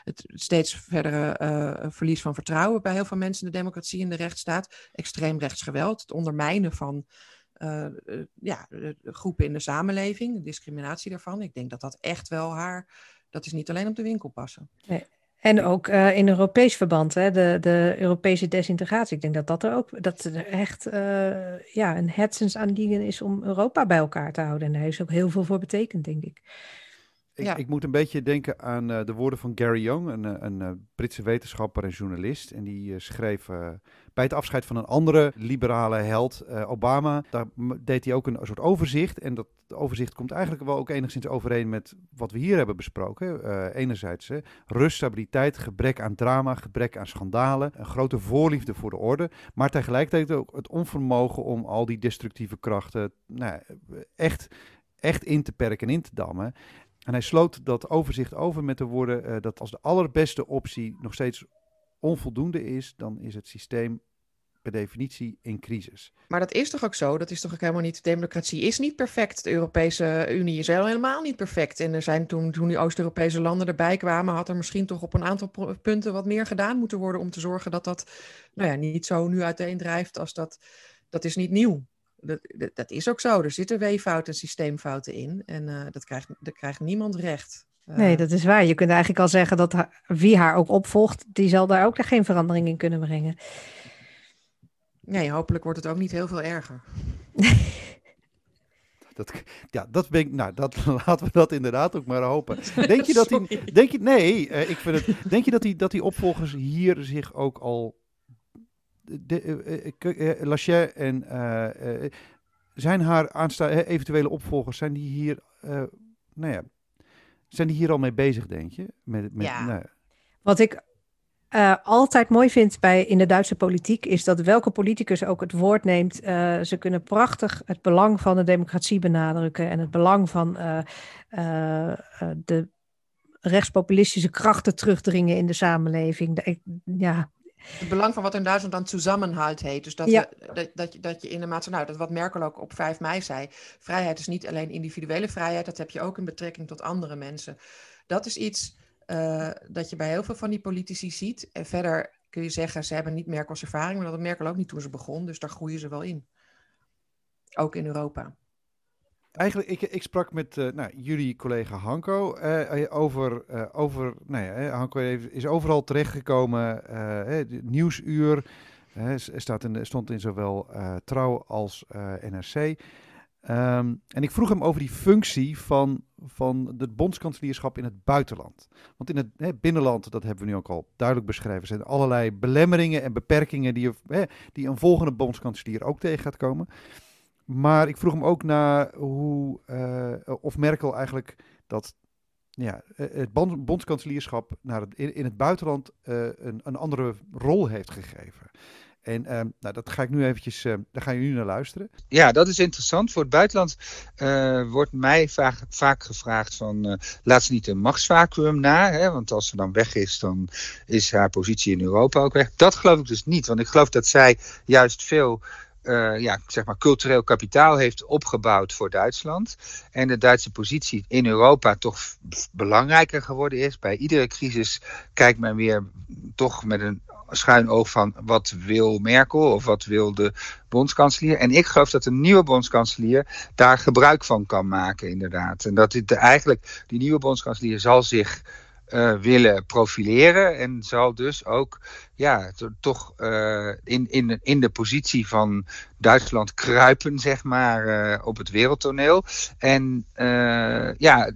het steeds verdere uh, verlies van vertrouwen bij heel veel mensen in de democratie en de rechtsstaat. Extreem rechtsgeweld, het ondermijnen van uh, uh, ja, groepen in de samenleving, discriminatie daarvan. Ik denk dat dat echt wel haar, dat is niet alleen op de winkel passen. Nee. En ook uh, in Europees verband, hè, de, de Europese desintegratie. Ik denk dat dat er ook dat er echt uh, ja, een hersensaanliegen is om Europa bij elkaar te houden. En daar heeft ook heel veel voor betekend, denk ik. Ik, ja. ik moet een beetje denken aan uh, de woorden van Gary Young, een, een Britse wetenschapper en journalist. En die schreef bij het afscheid van een andere liberale held, Obama, daar deed hij ook een soort overzicht. En dat overzicht komt eigenlijk wel ook enigszins overeen met wat we hier hebben besproken. Enerzijds rust, stabiliteit, gebrek aan drama, gebrek aan schandalen, een grote voorliefde voor de orde. Maar tegelijkertijd ook het onvermogen om al die destructieve krachten nou, echt, echt in te perken en in te dammen. En hij sloot dat overzicht over met de woorden uh, dat als de allerbeste optie nog steeds onvoldoende is, dan is het systeem per definitie in crisis. Maar dat is toch ook zo? Dat is toch ook helemaal niet. Democratie is niet perfect. De Europese Unie is helemaal niet perfect. En er zijn toen, toen die Oost-Europese landen erbij kwamen, had er misschien toch op een aantal punten wat meer gedaan moeten worden om te zorgen dat dat nou ja, niet zo nu uiteendrijft als dat. Dat is niet nieuw. Dat, dat, is ook zo. Er zitten weeffouten en systeemfouten in. En uh, dat, krijgt, dat krijgt niemand recht. nee, dat is waar. Je kunt eigenlijk al zeggen dat wie haar ook opvolgt, die zal daar ook geen verandering in kunnen brengen. Nee, hopelijk wordt het ook niet heel veel erger. Dat, ja, dat ben ik, nou, dat, laten we dat inderdaad ook maar hopen. Denk je dat hij, denk je, nee, uh, ik vind het, denk je dat die, dat die opvolgers hier zich ook al, de, uh, uh, Lachey en zijn haar aanstaande eventuele opvolgers, zijn die hier, nou ja, zijn die hier al mee bezig, denk je? Met, met, ja. Nou, Wat ik uh, altijd mooi vind bij, in de Duitse politiek is dat welke politicus ook het woord neemt, uh, ze kunnen prachtig het belang van de democratie benadrukken en het belang van uh, de rechtspopulistische krachten terugdringen in de samenleving. De, ja. Het belang van wat in Duitsland dan samenhalt heet. Dus dat, ja. we, dat, dat, je, dat je in de maatschappij, nou, dat wat Merkel ook op 5 mei zei, vrijheid is niet alleen individuele vrijheid, dat heb je ook in betrekking tot andere mensen. Dat is iets uh, dat je bij heel veel van die politici ziet. En verder kun je zeggen, ze hebben niet Merkels ervaring, maar dat had Merkel ook niet toen ze begon. Dus daar groeien ze wel in. Ook in Europa. Eigenlijk, ik, ik sprak met uh, nou, jullie collega Hanko uh, over, uh, over nou ja, Hanko is overal terechtgekomen, Nieuwsuur, staat in, stond in zowel Trouw als NRC. Um, en ik vroeg hem over die functie van, van het bondskanselierschap in het buitenland. Want in het hè, binnenland, dat hebben we nu ook al duidelijk beschreven, zijn allerlei belemmeringen en beperkingen die, hè, die een volgende bondskanselier ook tegen gaat komen. Maar ik vroeg hem ook naar hoe, uh, of Merkel eigenlijk dat ja, het bondskanselierschap naar het, in, het buitenland uh, een, een andere rol heeft gegeven. En uh, nou, dat ga ik nu eventjes, daar ga je nu naar luisteren. Ja, dat is interessant. Voor het buitenland wordt mij vaak, vaak gevraagd van, laat ze niet een machtsvacuum na, hè, want als ze dan weg is, dan is haar positie in Europa ook weg. Dat geloof ik dus niet, want ik geloof dat zij juist veel uh, ja, zeg maar cultureel kapitaal heeft opgebouwd voor Duitsland. En de Duitse positie in Europa toch belangrijker geworden is. Bij iedere crisis kijkt men weer toch met een schuin oog van wat wil Merkel of wat wil de bondskanselier. En ik geloof dat de nieuwe bondskanselier daar gebruik van kan maken, inderdaad. En dat dit eigenlijk, die nieuwe bondskanselier zal zich uh, willen profileren en zal dus ook ja, toch uh, in, in, in de positie van Duitsland kruipen, zeg maar, uh, op het wereldtoneel. En ja,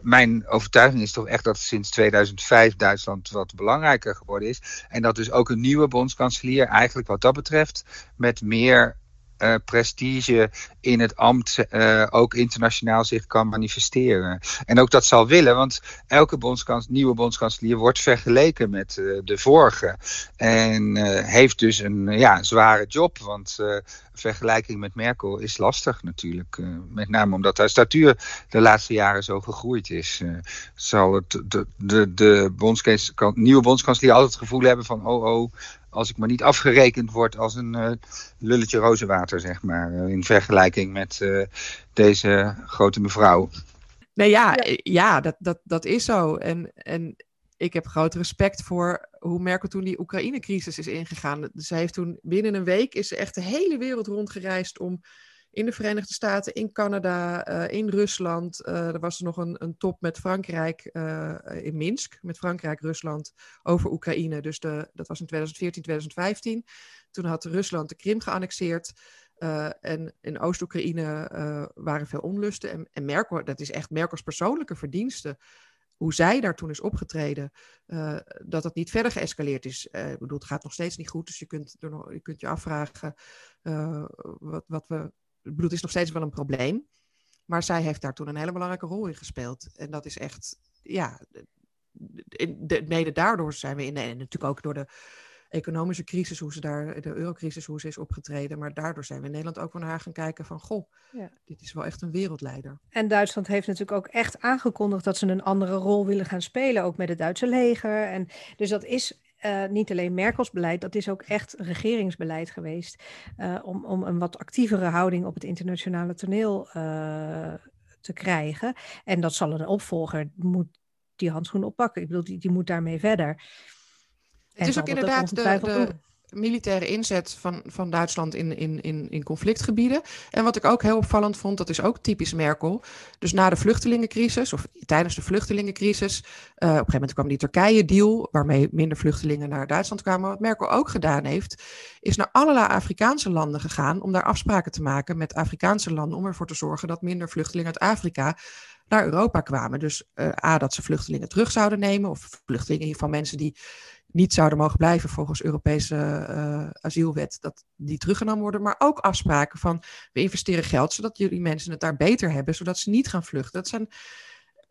mijn overtuiging is toch echt dat sinds 2005 Duitsland wat belangrijker geworden is. En dat dus ook een nieuwe bondskanselier eigenlijk wat dat betreft met meer uh, prestige in het ambt uh, ook internationaal zich kan manifesteren. En ook dat zal willen, want elke bondskans, nieuwe bondskanselier wordt vergeleken met uh, de vorige. En heeft dus een ja, zware job, want vergelijking met Merkel is lastig natuurlijk. met name omdat haar statuur de laatste jaren zo gegroeid is. zal het de, de, de nieuwe bondskanselier altijd het gevoel hebben van oh oh als ik maar niet afgerekend word als een uh, lulletje rozenwater, zeg maar. Uh, in vergelijking met uh, deze grote mevrouw. Nee, ja, ja, ja, dat, dat, dat is zo. En, en ik heb groot respect voor hoe Merkel toen die Oekraïne-crisis is ingegaan. Ze heeft toen binnen een week is ze echt de hele wereld rondgereisd om in de Verenigde Staten, in Canada, uh, in Rusland. Uh, er was er nog een, een top met Frankrijk uh, in Minsk, met Frankrijk, Rusland, over Oekraïne. Dus de, dat was in 2014, 2015. Toen had Rusland de Krim geannexeerd. en in Oost-Oekraïne waren veel onlusten. En, en Merkel, dat is echt Merkels persoonlijke verdienste hoe zij daar toen is opgetreden, dat het niet verder geëscaleerd is. Uh, ik bedoel, het gaat nog steeds niet goed, dus je kunt, nog, je, kunt je afvragen wat, wat we bedoel, het is nog steeds wel een probleem. Maar zij heeft daar toen een hele belangrijke rol in gespeeld. En dat is echt, ja, de, mede daardoor zijn we in, en natuurlijk ook door de economische crisis, hoe ze daar, de eurocrisis, hoe ze is opgetreden. Maar daardoor zijn we in Nederland ook naar haar gaan kijken van, goh, ja. dit is wel echt een wereldleider. En Duitsland heeft natuurlijk ook echt aangekondigd dat ze een andere rol willen gaan spelen, ook met het Duitse leger. En dus dat is uh, niet alleen Merkels beleid, dat is ook echt regeringsbeleid geweest. Uh, om, om een wat actievere houding op het internationale toneel uh, te krijgen. En dat zal een opvolger, moet die handschoen oppakken. Ik bedoel, die, die moet daarmee verder. Het is ook inderdaad de, de, militaire inzet van, van Duitsland in, in, in, in conflictgebieden. En wat ik ook heel opvallend vond, dat is ook typisch Merkel. Dus na de vluchtelingencrisis, of tijdens de vluchtelingencrisis, uh, op een gegeven moment kwam die Turkije-deal, waarmee minder vluchtelingen naar Duitsland kwamen. Wat Merkel ook gedaan heeft, is naar allerlei Afrikaanse landen gegaan om daar afspraken te maken met Afrikaanse landen om ervoor te zorgen dat minder vluchtelingen uit Afrika naar Europa kwamen. Dus uh, A, dat ze vluchtelingen terug zouden nemen, of vluchtelingen van mensen die niet zouden mogen blijven volgens Europese uh, asielwet, dat die teruggenomen worden. Maar ook afspraken van we investeren geld zodat jullie mensen het daar beter hebben, zodat ze niet gaan vluchten. Dat zijn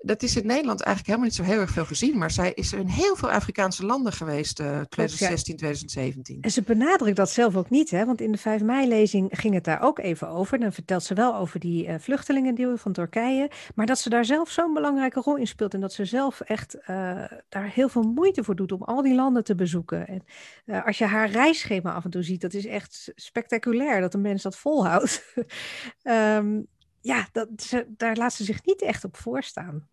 dat is in Nederland eigenlijk helemaal niet zo heel erg veel gezien. Maar zij is in heel veel Afrikaanse landen geweest, uh, 2016, 2017. En ze benadrukt dat zelf ook niet, hè? want in de 5 mei-lezing ging het daar ook even over. Dan vertelt ze wel over die uh, vluchtelingendeal van Turkije. Maar dat ze daar zelf zo'n belangrijke rol in speelt. En dat ze zelf echt uh, daar heel veel moeite voor doet om al die landen te bezoeken. En uh, als je haar reisschema af en toe ziet, dat is echt spectaculair dat een mens dat volhoudt. um, ja, dat, ze, daar laat ze zich niet echt op voorstaan.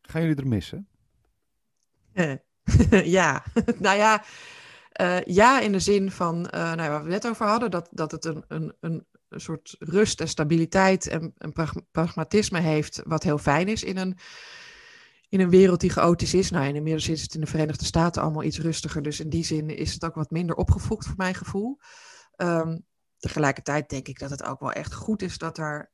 Gaan jullie er missen? ja, nou ja, uh, ja in de zin van, uh, nou, waar we het net over hadden, dat, dat het een, een, een, een soort rust en stabiliteit en, en pragmatisme heeft, wat heel fijn is in een, in een wereld die chaotisch is. Nou, inmiddels is het in de Verenigde Staten allemaal iets rustiger, dus in die zin is het ook wat minder opgefokt voor mijn gevoel. Um, tegelijkertijd denk ik dat het ook wel echt goed is dat er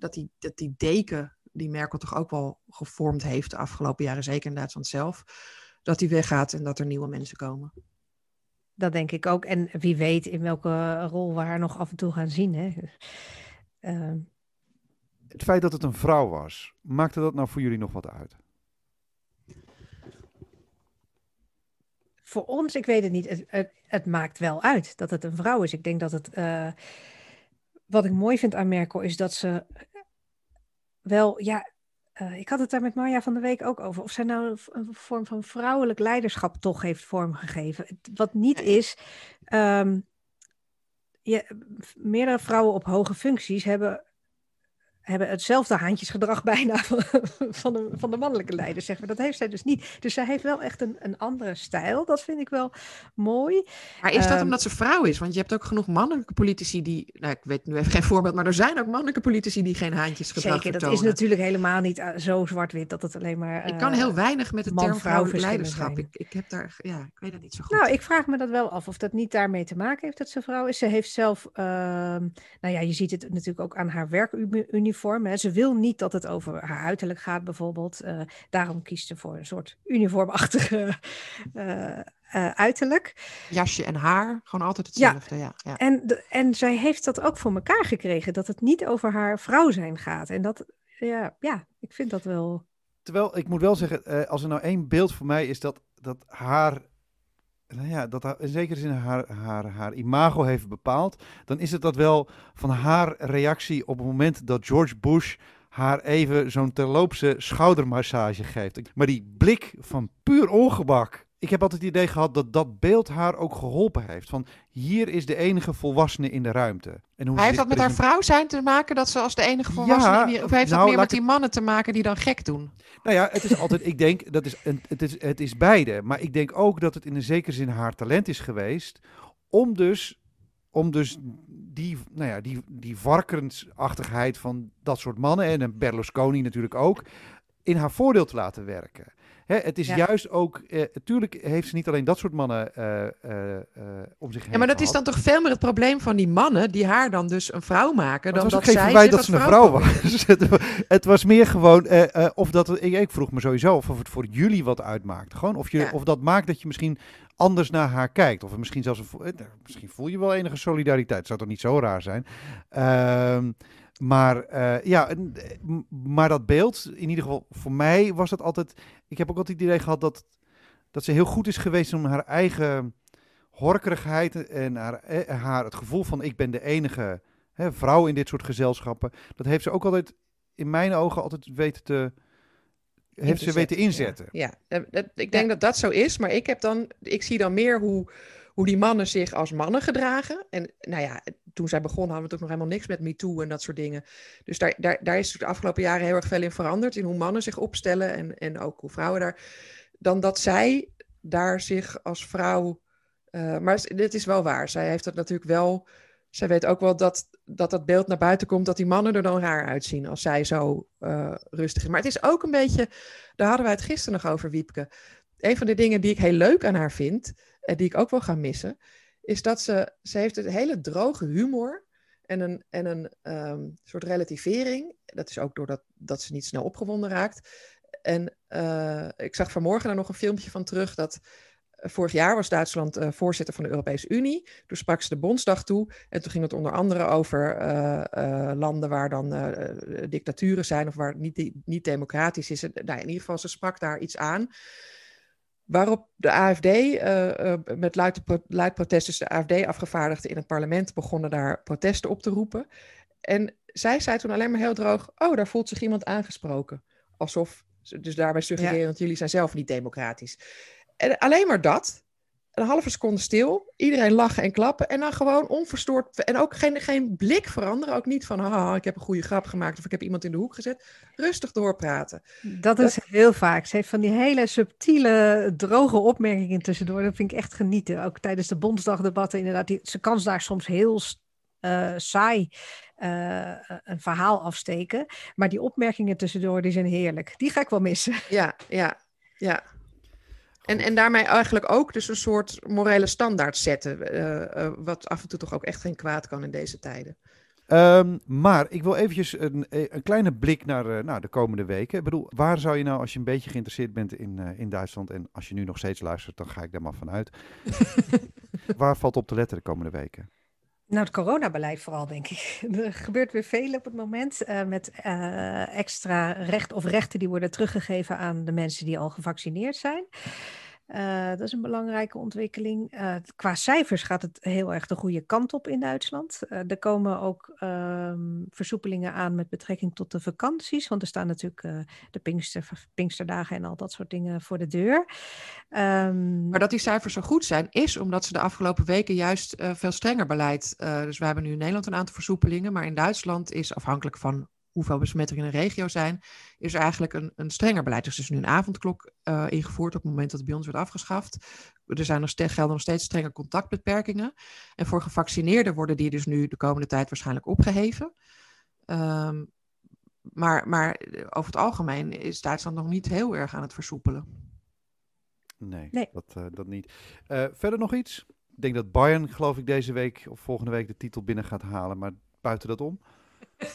dat die, dat die deken die Merkel toch ook wel gevormd heeft de afgelopen jaren, zeker in Duitsland zelf, dat die weggaat en dat er nieuwe mensen komen. Dat denk ik ook. En wie weet in welke rol we haar nog af en toe gaan zien. Hè? Uh... Het feit dat het een vrouw was, maakte dat nou voor jullie nog wat uit? Voor ons, ik weet het niet. Het, het, het maakt wel uit dat het een vrouw is. Ik denk dat het. Uh, wat ik mooi vind aan Merkel is dat ze wel, ja, uh, ik had het daar met Marja van de Week ook over. Of zij nou een vorm van vrouwelijk leiderschap toch heeft vormgegeven. Wat niet is. Um, je, meerdere vrouwen op hoge functies hebben hebben hetzelfde haantjesgedrag bijna van de, van de mannelijke leiders, zeg maar. Dat heeft zij dus niet. Dus zij heeft wel echt een, een andere stijl. Dat vind ik wel mooi. Maar is dat um, omdat ze vrouw is? Want je hebt ook genoeg mannelijke politici die... Nou, ik weet nu even geen voorbeeld, maar er zijn ook mannelijke politici die geen haantjesgedrag Zeker, vertonen. dat is natuurlijk helemaal niet uh, zo zwart-wit dat het alleen maar... Uh, ik kan heel weinig met de term vrouwelijk leiderschap. Ik, ik, heb daar... Ja, ik weet dat niet zo goed. Nou, ik vraag me dat wel af of dat niet daarmee te maken heeft dat ze vrouw is. Ze heeft zelf... Uh, nou ja, je ziet het natuurlijk ook aan haar werkuniform uniform. Hè. Ze wil niet dat het over haar uiterlijk gaat, bijvoorbeeld. Uh, daarom kiest ze voor een soort uniformachtige uh, uh, uiterlijk. Jasje en haar, gewoon altijd hetzelfde. Ja. Ja, ja. En, de, en zij heeft dat ook voor elkaar gekregen, dat het niet over haar vrouw zijn gaat. En dat, ja, ja ik vind dat wel. Terwijl ik moet wel zeggen, als er nou één beeld voor mij is dat, dat haar nou ja, dat in zekere zin haar, haar, haar imago heeft bepaald, dan is het dat wel van haar reactie op het moment dat George Bush haar even zo'n terloopse schoudermassage geeft. Maar die blik van puur ongemak. Ik heb altijd het idee gehad dat dat beeld haar ook geholpen heeft. Van hier is de enige volwassene in de ruimte. En hoe heeft dat met haar vrouw zijn te maken, dat ze als de enige volwassene... Ja, of heeft nou, dat meer met die mannen te maken die dan gek doen? Nou ja, het is altijd, ik denk, dat is, het, is, het is beide. Maar ik denk ook dat het in een zekere zin haar talent is geweest om dus om dus die, nou ja, die, die varkensachtigheid van dat soort mannen, en Berlusconi natuurlijk ook, in haar voordeel te laten werken. Hè, het is ja. juist ook, eh, natuurlijk heeft ze niet alleen dat soort mannen uh, uh, om zich heen. Ja, maar dat gehad. is dan toch veel meer het probleem van die mannen die haar dan dus een vrouw maken. Dan het dat was zij verwijt zich dat ze een vrouw was. het was meer gewoon, of dat, ik, vroeg me sowieso of het voor jullie wat uitmaakt. Gewoon of, je, Ja. of dat maakt dat je misschien anders naar haar kijkt. Of misschien zelfs, een, eh, misschien voel je wel enige solidariteit. Zou toch niet zo raar zijn? Ehm, maar eh, ja, en, maar dat beeld, in ieder geval voor mij was dat altijd. Ik heb ook altijd het idee gehad dat, dat ze heel goed is geweest om haar eigen horkerigheid en haar, eh, haar het gevoel van ik ben de enige hè, vrouw in dit soort gezelschappen. Dat heeft ze ook altijd in mijn ogen altijd weten te. Heeft ze weten inzetten. Ja, ja. Dat- ik denk dat dat zo is, maar ik heb dan, ik zie dan meer hoe, hoe die mannen zich als mannen gedragen. En nou ja, toen zij begonnen hadden we natuurlijk nog helemaal niks met MeToo en dat soort dingen. Dus daar, daar, daar is de afgelopen jaren heel erg veel in veranderd, in hoe mannen zich opstellen en, en ook hoe vrouwen daar. Dan dat zij daar zich als vrouw maar dit is wel waar. Zij heeft het natuurlijk wel. Zij weet ook wel dat, dat dat beeld naar buiten komt dat die mannen er dan raar uitzien als zij zo rustig is. Maar het is ook een beetje, daar hadden wij het gisteren nog over, Wiepke. Een van de dingen die ik heel leuk aan haar vind, en die ik ook wel ga missen, is dat ze, ze heeft een hele droge humor en een, en een ehm, soort relativering. Dat is ook doordat dat ze niet snel opgewonden raakt. En uh, ik zag vanmorgen er nog een filmpje van terug dat eh, vorig jaar was Duitsland uh, voorzitter van de Europese Unie. Toen sprak ze de Bondsdag toe. En toen ging het onder andere over landen waar dan dictaturen zijn of waar het niet, niet democratisch is. nou, in ieder geval, ze sprak daar iets aan. Waarop de AFD, uh, uh, met luid, protest, dus de AFD-afgevaardigden in het parlement begonnen daar protesten op te roepen. En zij zei toen alleen maar heel droog, oh, daar voelt zich iemand aangesproken. Alsof, dus daarbij suggereren, ja. want jullie zijn zelf niet democratisch. En alleen maar dat een halve seconde stil, iedereen lachen en klappen en dan gewoon onverstoord en ook geen, geen blik veranderen, ook niet van ik heb een goede grap gemaakt of ik heb iemand in de hoek gezet, rustig doorpraten. Dat, is heel vaak. Ze heeft van die hele subtiele, droge opmerkingen tussendoor, dat vind ik echt genieten. Ook tijdens de Bondsdagdebatten inderdaad, die, ze kan daar soms heel uh, saai uh, een verhaal afsteken, maar die opmerkingen tussendoor, die zijn heerlijk. Die ga ik wel missen. Ja, ja, ja. En, en daarmee eigenlijk ook dus een soort morele standaard zetten. Uh, uh, wat af en toe toch ook echt geen kwaad kan in deze tijden. Um, maar ik wil eventjes een, een kleine blik naar, uh, naar de komende weken. Ik bedoel, waar zou je nou, als je een beetje geïnteresseerd bent in, in Duitsland... en als je nu nog steeds luistert, dan ga ik daar maar vanuit. waar valt op te letten de komende weken? Nou, het coronabeleid vooral, denk ik. Er gebeurt weer veel op het moment uh, met uh, extra recht of rechten die worden teruggegeven aan de mensen die al gevaccineerd zijn. Uh, dat is een belangrijke ontwikkeling. Uh, qua cijfers gaat het heel erg de goede kant op in Duitsland. Uh, er komen ook um, versoepelingen aan met betrekking tot de vakanties. Want er staan natuurlijk de Pinkster, Pinksterdagen en al dat soort dingen voor de deur. Um, maar dat die cijfers zo goed zijn, is omdat ze de afgelopen weken juist veel strenger beleid. dus we hebben nu in Nederland een aantal versoepelingen. Maar in Duitsland is afhankelijk van hoeveel besmettingen in de regio zijn, is er eigenlijk een, een strenger beleid. Dus er is nu een avondklok uh, ingevoerd op het moment dat het bij ons wordt afgeschaft. Er zijn nog steeds, gelden nog steeds strenge contactbeperkingen. En voor gevaccineerden worden die dus nu de komende tijd waarschijnlijk opgeheven. Um, maar, maar over het algemeen is Duitsland nog niet heel erg aan het versoepelen. Nee, nee. Dat, uh, dat niet. Uh, verder nog iets? Ik denk dat Bayern, geloof ik, deze week of volgende week de titel binnen gaat halen. Maar buiten dat om?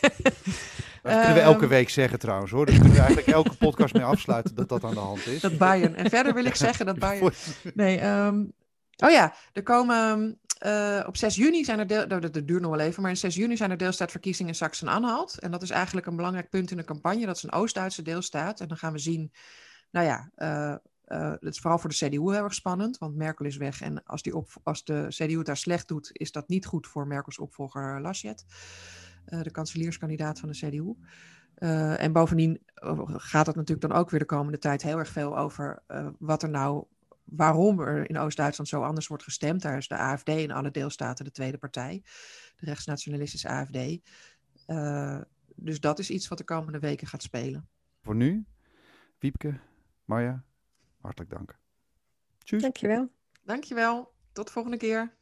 Dat kunnen we elke ehm. week zeggen trouwens hoor. Dus kunnen we eigenlijk elke podcast mee afsluiten dat dat aan de hand is. Dat Bayern. En verder wil ik zeggen dat Bayern... Nee, um... oh ja, er komen... Uh, op 6 juni zijn er, deel... Nou, dat, dat duurt nog wel even, maar in 6 juni zijn er deelstaatverkiezingen in Sachsen-Anhalt. En dat is eigenlijk een belangrijk punt in de campagne. Dat is een Oost-Duitse deelstaat. En dan gaan we zien, nou ja, uh, uh, dat is vooral voor de CDU heel erg spannend, want Merkel is weg. En als, die op, als de CDU het daar slecht doet, is dat niet goed voor Merkels opvolger Laschet. Eh, de kanselierskandidaat van de CDU. Uh, en bovendien eh, gaat het natuurlijk dan ook weer de komende tijd heel erg veel over uh, wat er nou, waarom er in Oost-Duitsland zo anders wordt gestemd. Daar is de AFD in alle deelstaten de tweede partij, de rechtsnationalistische AFD. Uh, dus dat is iets wat de komende weken gaat spelen. Voor nu, Wiepke, Marja, hartelijk dank. Tjus. Dankjewel. Dankjewel. Tot de volgende keer.